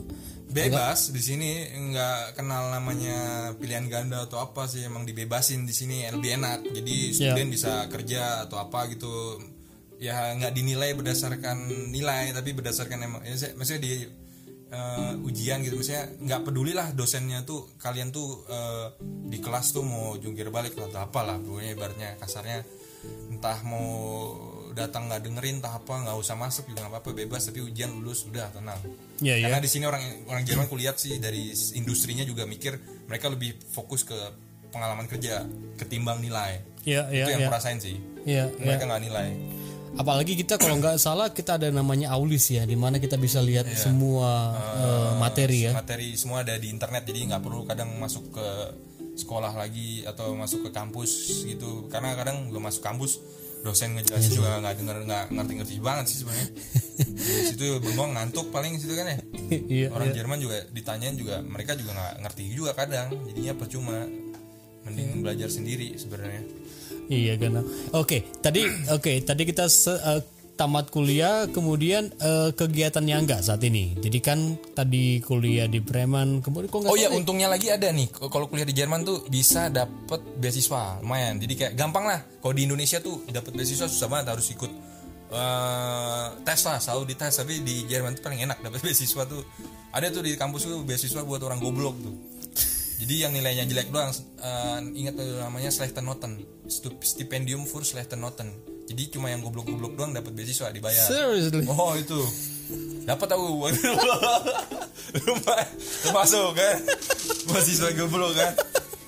bebas di sini nggak kenal namanya pilihan ganda atau apa sih emang dibebasin di sini lebih enak. Jadi student bisa kerja atau apa gitu. Ya nggak dinilai berdasarkan nilai tapi berdasarkan emang ya, maksudnya di eh, ujian gitu. Maksudnya nggak peduli lah dosennya tuh kalian tuh eh, di kelas tuh mau jungkir balik atau apalah. Pokoknya ibaratnya kasarnya entah mau datang nggak dengerin entah apa nggak usah masuk juga nggak apa-apa bebas tapi ujian lulus udah tenang ya ya karena di sini orang orang Jerman kulihat sih dari industrinya juga mikir mereka lebih fokus ke pengalaman kerja ketimbang nilai. ya ya itu yang ya aku rasain sih. ya. Mereka nggak nilai. apalagi kita kalau nggak salah kita ada namanya aulis ya di mana kita bisa lihat semua eh, materi ya Materi semua ada di internet jadi nggak perlu kadang masuk ke sekolah lagi atau masuk ke kampus gitu karena kadang gue masuk kampus dosen ngejelasin juga nggak denger nggak ngerti-ngerti banget sih sebenarnya. Di situ bengong ngantuk paling situ kan ya. Iya orang Jerman juga ditanyain juga mereka juga nggak ngerti juga kadang. Jadinya percuma. Mending belajar sendiri sebenarnya. Iya kan. Oke, tadi oke, tadi kita se- eh, tamat kuliah kemudian eh, kegiatannya enggak saat ini. Jadi kan tadi kuliah di Bremen, kemudian kok nggak Oh iya, salah- untungnya lagi ada nih. Kalau kuliah di Jerman tuh bisa dapet beasiswa, lumayan. Jadi kayak gampang lah. Kalau di Indonesia tuh dapet beasiswa susah banget, harus ikut eh, tes lah, selalu dites. Tapi di Jerman tuh paling enak dapet beasiswa tuh. Ada tuh di kampus tuh beasiswa buat orang goblok tuh. Jadi yang nilainya jelek doang, eh, ingat tuh namanya Slechtenoten, Stipendium für Slechtenoten. Jadi cuma yang goblok-goblok doang dapat beasiswa dibayar. Seriously. Oh itu dapat tahu lumayan termasuk kan mahasiswa goblok kan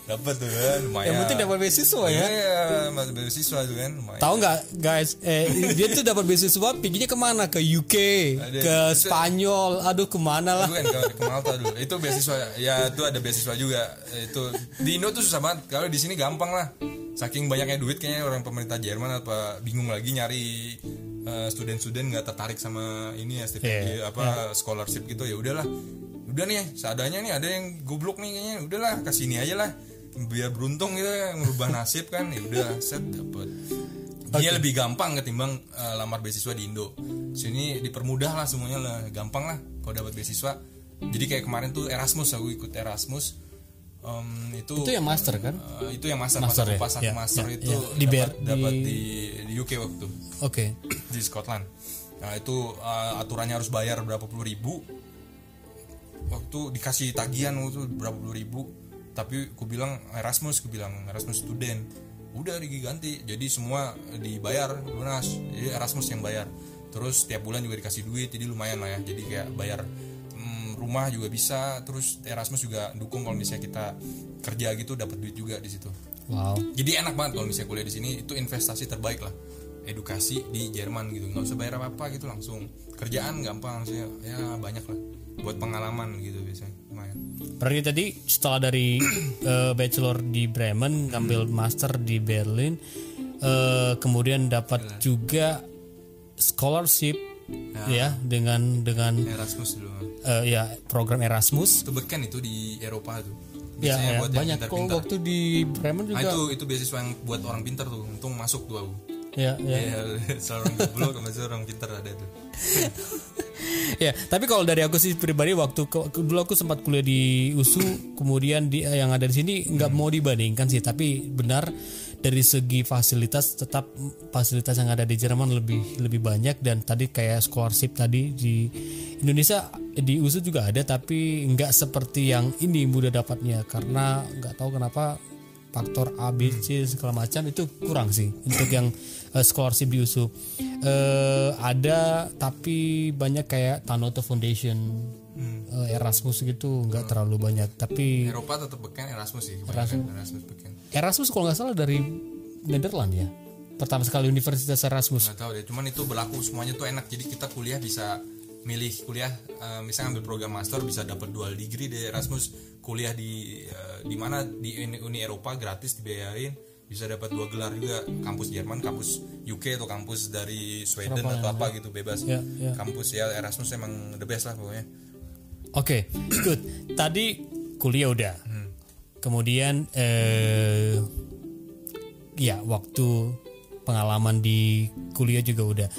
dapat tuh kan lumayan Yang penting dapat beasiswa ya. iya masih beasiswa tuh kan lumayan Tahu nggak guys, eh, dia tuh dapat beasiswa perginya ke mana? Ke UK, Ada- ke itu- Spanyol, aduh ke mana lah. Bukan ke, ke Malta dulu. Itu beasiswa ya itu ada beasiswa juga. Itu di Indo tuh susah banget. Kalau di sini gampang lah. Saking banyaknya duit kayaknya orang pemerintah Jerman apa bingung lagi nyari eh, student-student nggak tertarik sama ini ya stipend Iya, apa scholarship gitu ya udahlah. Udah nih, seadanya nih ada yang goblok nih kayaknya. Udahlah, kasih ini aja lah. Biar beruntung gitu ya, merubah nasib kan. Ya udah, set dapet. Dia lebih gampang ketimbang eh, lamar beasiswa di Indo. Sini dipermudah lah semuanya lah, gampang lah kalau dapat beasiswa. Jadi kayak kemarin tuh Erasmus aku ikut Erasmus. Em, itu Itu yang master kan? eh, itu yang master Master master, ya? pas aku Ya, master ya, itu ya. Di dapat, Ber- dapat di- di, di UK waktu Oke. di Scotland. Nah itu eh, aturannya harus bayar berapa puluh ribu. waktu dikasih tagihan waktu berapa puluh ribu tapi aku bilang Erasmus aku bilang Erasmus student udah diganti jadi semua dibayar lunas jadi Erasmus yang bayar terus tiap bulan juga dikasih duit jadi lumayan lah ya jadi kayak bayar rumah juga bisa terus Erasmus juga dukung kalau misalnya kita kerja gitu dapat duit juga di situ. Wow. Jadi enak banget kalau misalnya kuliah di sini itu investasi terbaik lah. Edukasi di Jerman gitu nggak usah bayar apa apa gitu langsung kerjaan gampang sih ya banyak lah. Buat pengalaman gitu biasanya lumayan. Berarti tadi setelah dari eh, bachelor di Bremen ngambil master di Berlin eh, kemudian dapat juga scholarship ya. Dengan dengan Erasmus dulu. eh, ya program Erasmus. Itu beken itu di Eropa tuh. Ya, biasanya ya, buat banyak kok pintar-pintar. waktu di Bremen nah, juga. itu itu beasiswa yang buat orang pintar tuh. Untung masuk tuh aku. Ya ya. Ya selalu orang goblok sama orang pintar ada tuh. Ya tapi kalau dari aku sih pribadi waktu ke, dulu aku sempat kuliah di USU kemudian di yang ada di sini nggak mau dibandingkan sih. Tapi benar dari segi fasilitas tetap fasilitas yang ada di Jerman lebih lebih banyak. Dan tadi kayak scholarship tadi di Indonesia di USU juga ada tapi nggak seperti yang ini mudah dapatnya. Karena nggak tahu kenapa faktor A, B, C segala macam itu kurang sih untuk yang eh, scholarship di USU. Eh, ada tapi banyak kayak Tanoto Foundation, eh, Erasmus gitu nggak terlalu banyak. Tapi Eropa tetap beken Erasmus sih kebanyakan Erasmus. Beken. Erasmus kalau nggak salah dari Netherlands ya. Pertama sekali Universitas Erasmus. nggak tahu deh cuman itu berlaku semuanya tuh enak. Jadi kita kuliah bisa milih kuliah eh, misalnya ambil program master bisa dapat dual degree di Erasmus. Kuliah di eh, di mana? Di Uni, Uni Eropa gratis dibayarin. Bisa dapat dua gelar juga kampus Jerman kampus UK atau kampus dari Sweden atau apa gitu bebas. Ya, ya. kampus ya Erasmus emang the best lah pokoknya Oke, good. Tadi kuliah udah. Kemudian eh ya waktu pengalaman di kuliah juga udah.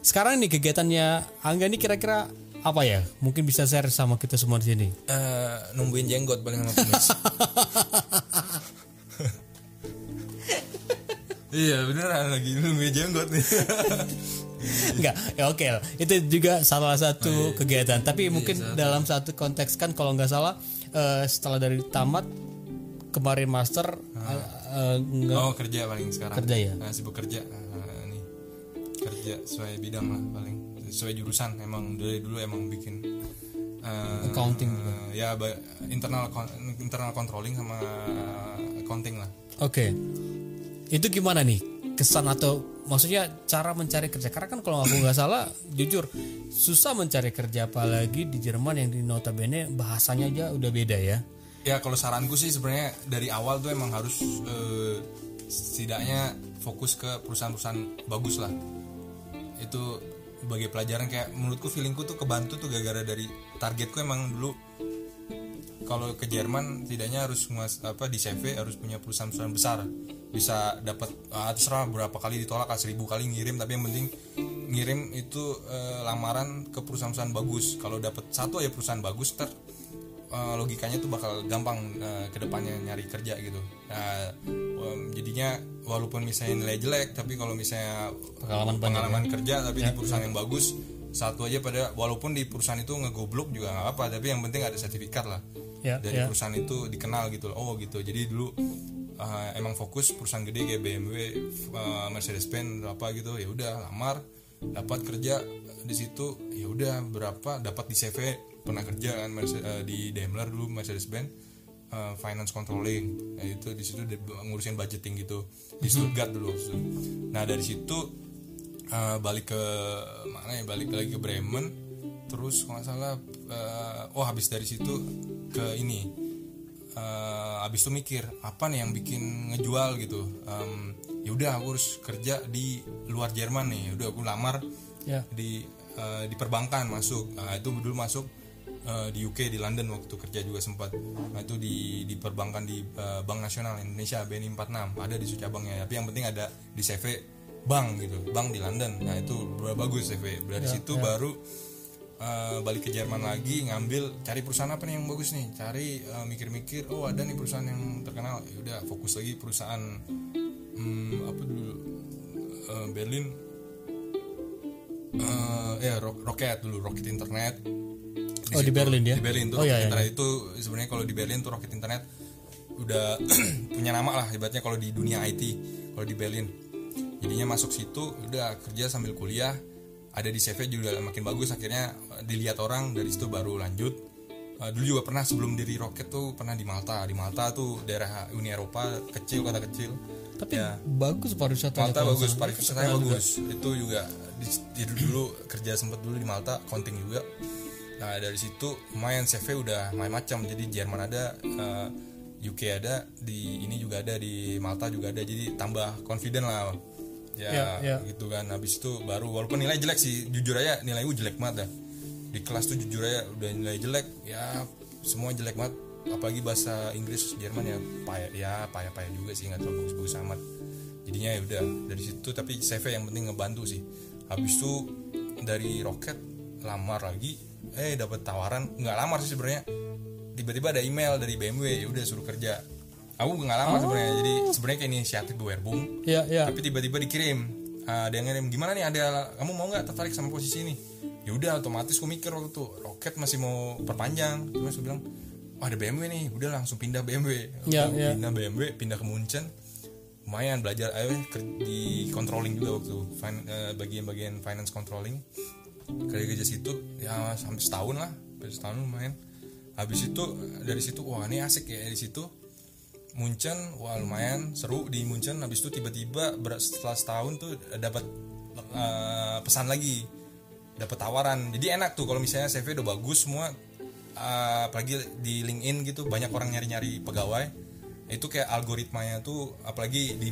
Sekarang nih kegiatannya Angga ini kira-kira apa ya? Mungkin bisa share sama kita semua di sini. Eh, nungguin jenggot paling sama kumis iya beneran lagi nungguin jenggot nih Enggak, ya oke lah. Itu juga salah satu kegiatan. Tapi mungkin dalam satu. konteks kan kalau nggak salah eh, setelah dari tamat kemarin master eh, nggak- Oh kerja paling sekarang. Kerja ya? Nah, sibuk kerja. Nah, nih kerja sesuai bidang lah paling. Sesuai jurusan emang dari dulu emang bikin eh, Accounting eh, ya ba- internal internal controlling sama accounting lah. Oke, itu gimana nih kesan atau maksudnya cara mencari kerja? Karena kan kalau aku nggak salah, jujur susah mencari kerja apalagi di Jerman yang di notabene bahasanya aja udah beda ya. ya kalau saranku sih sebenarnya dari awal tuh emang harus eh, setidaknya fokus ke perusahaan-perusahaan bagus lah itu sebagai pelajaran kayak menurutku feelingku tuh kebantu tuh gara-gara dari targetku emang dulu kalau ke Jerman tidaknya harus ngas- apa di CV harus punya perusahaan-perusahaan besar. Bisa dapat ah, terserah berapa kali ditolak ah, seribu kali ngirim tapi yang penting ngirim itu eh, lamaran ke perusahaan-perusahaan bagus. Kalau dapat satu aja perusahaan bagus ter eh, logikanya tuh bakal gampang eh, ke depannya nyari kerja gitu. Nah jadinya walaupun misalnya nilai jelek tapi kalau misalnya Pengalaman banyak pengalaman kerja tapi di perusahaan yang bagus satu aja pada walaupun di perusahaan itu ngegoblok juga nggak apa tapi yang penting ada sertifikat lah. Ya, dari ya. perusahaan itu dikenal gitu loh. Oh gitu. Jadi dulu uh, emang fokus perusahaan gede kayak BMW uh, Mercedes Benz apa gitu. Ya udah lamar dapat kerja di situ. Ya udah berapa? Dapat di CV pernah kerja kan Merce- uh, di Daimler dulu Mercedes Benz uh, finance controlling. Nah, itu di situ ngurusin budgeting gitu. Di Stuttgart dulu nah dari situ uh, balik ke mana ya? Balik lagi ke Bremen. Terus kalau nggak salah uh, oh habis dari situ ke ini. Uh, habis itu mikir apa nih yang bikin ngejual gitu? Um, ya udah aku harus kerja di luar Jerman nih. Ya udah aku lamar Ya. di uh, di perbankan masuk. Nah, itu dulu masuk uh, di UK di London waktu kerja juga sempat. Nah, itu di di perbankan di uh, Bank Nasional Indonesia BNI 46 ada di cabangnya. Tapi yang penting ada di CV bank gitu bank di London. Nah itu bagus CV dari situ baru uh, balik ke Jerman lagi ngambil cari perusahaan apa nih yang bagus nih? Cari uh, mikir-mikir oh ada nih perusahaan yang terkenal. Ya udah fokus lagi perusahaan hmm, apa dulu? Uh, Berlin. Eh ya Ro- Rocket dulu Rocket Internet. Oh, di Berlin ya? Di Berlin tuh Oh, iya, roket iya, internet itu sebenarnya kalau di Berlin tuh roket internet udah punya nama lah ibaratnya kalau di dunia IT kalau di Berlin. Jadinya masuk situ udah kerja sambil kuliah ada di CV juga makin bagus akhirnya eh, dilihat orang dari situ baru lanjut. Eh, dulu juga pernah sebelum diri roket tuh pernah di Malta. Di Malta tuh daerah Uni Eropa kecil kota kecil. Tapi Ya. bagus pariwisata. Malta bagus, pariwisatanya bagus. Itu juga di, di- dulu kerja sempat dulu di Malta, accounting juga. Nah dari situ lumayan CV udah macam-macam. Jadi Jerman ada, eh, UK ada, di ini juga ada di Malta juga ada. Jadi tambah confident lah. Ya, Ya, ya. gitu kan. Habis itu baru walaupun nilai jelek sih, jujur aja nilai gue jelek banget dah. Di kelas tuh jujur aja udah nilai jelek, ya semua jelek banget. Apalagi bahasa Inggris Jerman ya payah ya payah-payah juga sih nggak terlalu bagus-bagus amat jadinya ya udah dari situ tapi CV yang penting ngebantu sih habis itu dari roket lamar lagi eh dapat tawaran nggak lamar sih sebenarnya tiba-tiba ada email dari BMW ya udah suruh kerja aku nggak lamar sebenarnya jadi sebenarnya kayak inisiatif Werbung. Ya, ya. tapi tiba-tiba dikirim Ah, ada yang ngirim gimana nih ada kamu mau nggak tertarik sama posisi ini? Ya udah otomatis gue mikir waktu itu roket masih mau perpanjang. Terus gue bilang oh, ada BMW nih. Udah langsung pindah BMW Langsung ya. pindah BMW pindah ke Munchen. Lumayan belajar ayo ker- di controlling juga waktu fin- eh, bagian-bagian finance controlling. Kerja kerja situ ya sampai setahun lah sampai setahun lumayan. Habis itu dari situ wah ini asik ya dari situ Munchen wah lumayan seru di Munchen. Habis itu tiba-tiba setelah setahun tuh dapat eh, pesan lagi dapat tawaran. Jadi enak tuh kalau misalnya CV udah bagus semua eh, apalagi di LinkedIn gitu banyak orang nyari-nyari pegawai. Itu kayak algoritmanya tuh apalagi di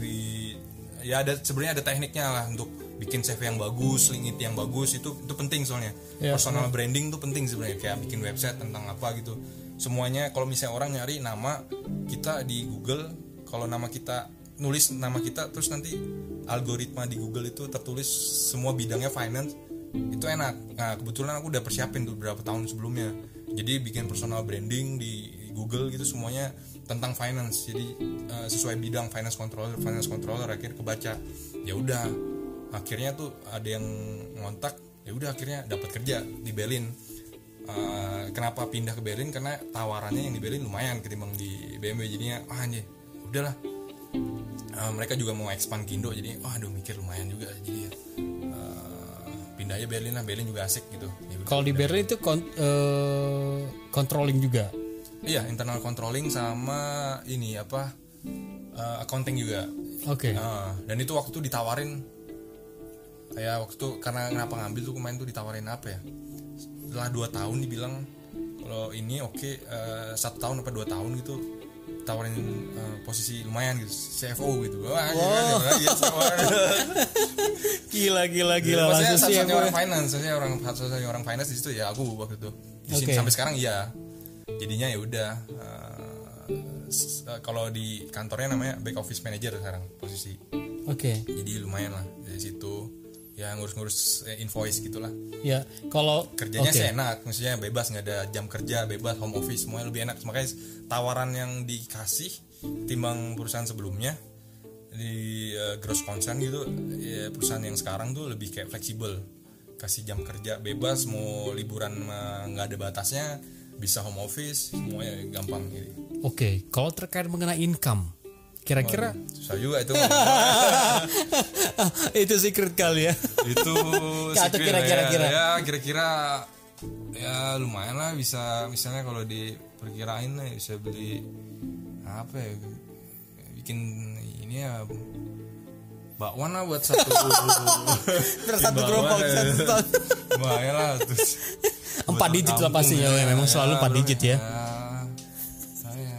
ya ada sebenarnya ada tekniknya lah untuk bikin CV yang bagus, LinkedIn yang bagus itu itu penting soalnya. Ya, personal branding tuh penting sebenarnya kayak bikin website tentang apa gitu semuanya kalau misalnya orang nyari nama kita di Google kalau nama kita nulis nama kita terus nanti algoritma di Google itu tertulis semua bidangnya finance itu enak. Nah kebetulan aku udah persiapin tuh beberapa tahun sebelumnya. Jadi bikin personal branding di Google gitu semuanya tentang finance. Jadi eh, sesuai bidang finance controller finance controller akhirnya kebaca. Ya udah akhirnya tuh ada yang ngontak ya udah akhirnya dapat kerja di Berlin Eh, kenapa pindah ke Berlin? Karena tawarannya yang di Berlin lumayan ketimbang di BMW jadinya ah anjir udahlah. Eh, mereka juga mau expand ke Indo. Jadi oh aduh mikir lumayan juga. Jadi eh, pindah aja Berlin lah. Berlin juga asik gitu. Ya. Kalau di Berlin itu kon- eh, controlling juga. iya internal controlling sama ini apa eh, accounting juga. Oke. Nah, dan itu waktu itu ditawarin. Kayak waktu itu karena kenapa ngambil tuh kemarin tuh ditawarin apa ya setelah dua tahun dibilang kalau ini oke eh, satu tahun apa dua tahun gitu tawarin eh, posisi lumayan gitu CFO gitu wah wow. ya, Gila gila gila maksudnya langsung satu-satunya siap. orang finance maksudnya orang satu-satunya orang finance di situ ya aku waktu itu di sini Oke. sampai sekarang iya jadinya ya udah s- eh, kalau di kantornya namanya back office manager sekarang posisi Oke. jadi lumayan lah dari situ ya ngurus-ngurus eh, invoice gitulah. Ya, kalau kerjanya sih enak maksudnya bebas nggak ada jam kerja bebas home office semuanya lebih enak. Makanya tawaran yang dikasih timbang perusahaan sebelumnya di eh, gross concern gitu ya, perusahaan yang sekarang tuh lebih kayak fleksibel. Kasih jam kerja bebas mau liburan nggak ada batasnya bisa home office semuanya gampang. Gitu Oke, kalau terkait mengenai income, kira-kira susah juga itu itu secret kali ya. itu Atau secret kira-kira- ya. kira. ya kira-kira ya lumayan lah bisa misalnya kalau diperkirain lah bisa beli apa ya bikin ini ya bakwan lah buat satu Terus satu gerobak, ya. satu lumayan lah terus Empat digit lah pastinya, ya. memang selalu empat terus digit ya. saya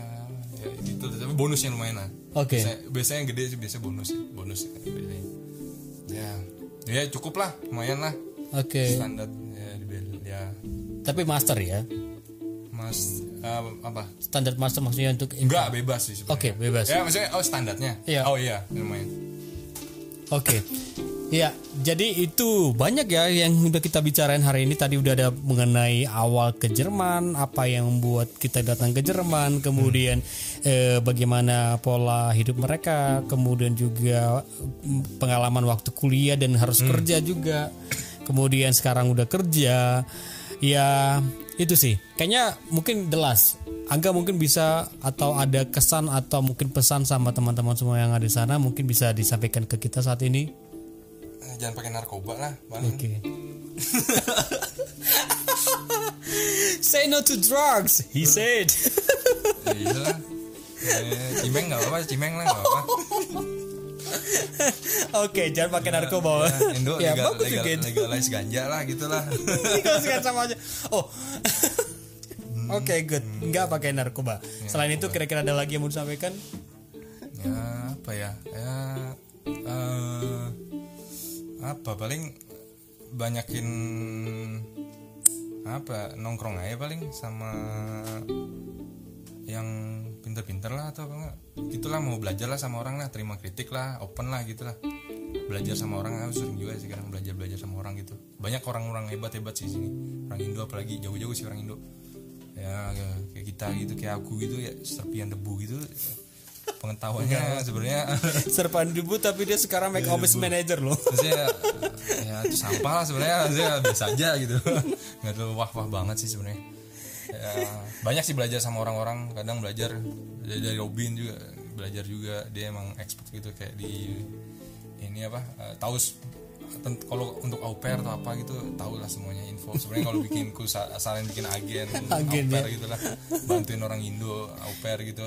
ya gitu tapi bonusnya lumayan lah Oke. Biasanya- biasanya yang gede sih biasanya bonus sih bonus sih biasanya ya ya cukup lah lumayan lah Oke. standar ya di ya Tapi master ya. mas eh, apa Standar master maksudnya untuk enggak bebas sih Oke, bebas. ya maksudnya oh standarnya Iya. oh iya lumayan Oke. Ya, jadi itu banyak ya yang udah kita bicarain hari ini. Tadi udah ada mengenai awal ke Jerman, apa yang membuat kita datang ke Jerman, kemudian eh, bagaimana pola hidup mereka, kemudian juga mm, pengalaman waktu kuliah dan harus kerja juga. Kemudian sekarang udah kerja. Ya, itu sih kayaknya mungkin jelas Angga mungkin bisa atau ada kesan atau mungkin pesan sama teman-teman semua yang ada di sana mungkin bisa disampaikan ke kita saat ini jangan pakai narkoba lah paling oke. Say no to drugs he said. Ya, iya lah Eh, cimeng nggak apa-apa cimeng lah nggak apa oke jangan pakai narkoba. ya, Indo ya legal, bagus legal, juga legalize ganja lah gitu lah Kalau sekarang sama aja. Oh. Oke, good. Enggak pakai narkoba. Selain itu kira-kira ada lagi yang mau disampaikan? ya apa ya? Ya eh, apa paling banyakin apa nongkrong aja paling sama yang pinter-pinter lah atau apa enggak. Gitulah mau belajar lah sama orang lah terima kritik lah open lah gitulah belajar sama orang aku sering juga sekarang belajar belajar sama orang gitu. Banyak orang-orang hebat-hebat sih sini. Orang Indo apalagi jauh-jauh sih orang Indo. Ya kayak kita gitu kayak aku gitu ya serpian debu gitu pengetahuannya sebenarnya. Serpan debu tapi dia sekarang make office manager loh. maksudnya ya itu sampah lah sebenarnya. Maksudnya biasa aja gitu. Nggak terlalu wah wah banget sih sebenarnya. Ya, banyak sih belajar sama orang-orang. Kadang belajar dari, Robin juga belajar juga. Dia emang expert gitu kayak di ini apa eh, tahu kalau untuk au pair atau apa gitu tahu lah semuanya info. Sebenarnya kalau bikin ku sa- asalin bikin agen, Agen, au pair gitu lah bantuin orang Indo au pair gitu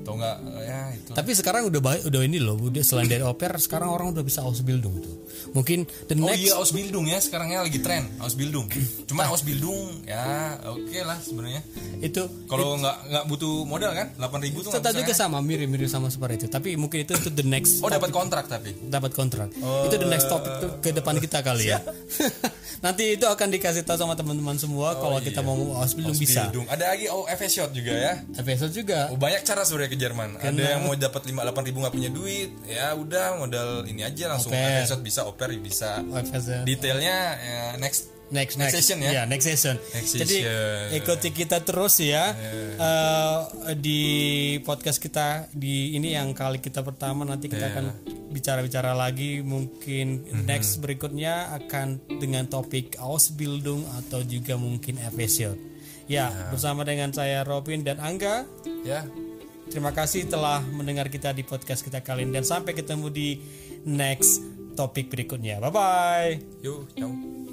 atau enggak ya itu Tapi sekarang udah baik, udah ini loh, udah selain dari oper sekarang orang udah bisa Ausbildung tuh. Mungkin the Oh next iya Ausbildung ya sekarangnya lagi tren Ausbildung. Cuma Ausbildung ya oke lah sebenarnya. itu Kalau nggak nggak butuh modal kan 8000 tuh nggak tetap bisa juga kan? sama mirip-mirip sama seperti itu. Tapi mungkin itu itu the next Oh dapat kontrak tapi. dapat kontrak. itu the next topic tuh ke depan kita kali ya. Nanti itu akan dikasih tahu sama teman-teman semua kalau kita mau Ausbildung bisa. Ausbildung. Ada lagi oh FS shot juga ya. Episode juga. Oh, banyak cara sebenarnya ke Jerman. Ada yang mau dapat 5 8000 nggak punya duit, ya udah modal ini aja langsung Oper. FS shot bisa oper bisa. Detailnya ya, next next Next session ya? Iya, next session. Next Jadi session. ikuti kita terus ya Eh, di podcast kita di ini yang kali kita pertama nanti kita akan bicara-bicara lagi mungkin Mhm. next berikutnya akan dengan topik Ausbildung atau juga mungkin episode. Ya, bersama dengan saya Robin dan Angga. ya. Terima kasih telah mendengar kita di podcast kita kali ini dan sampai ketemu di next topik berikutnya. Bye bye. Yuk, ciao.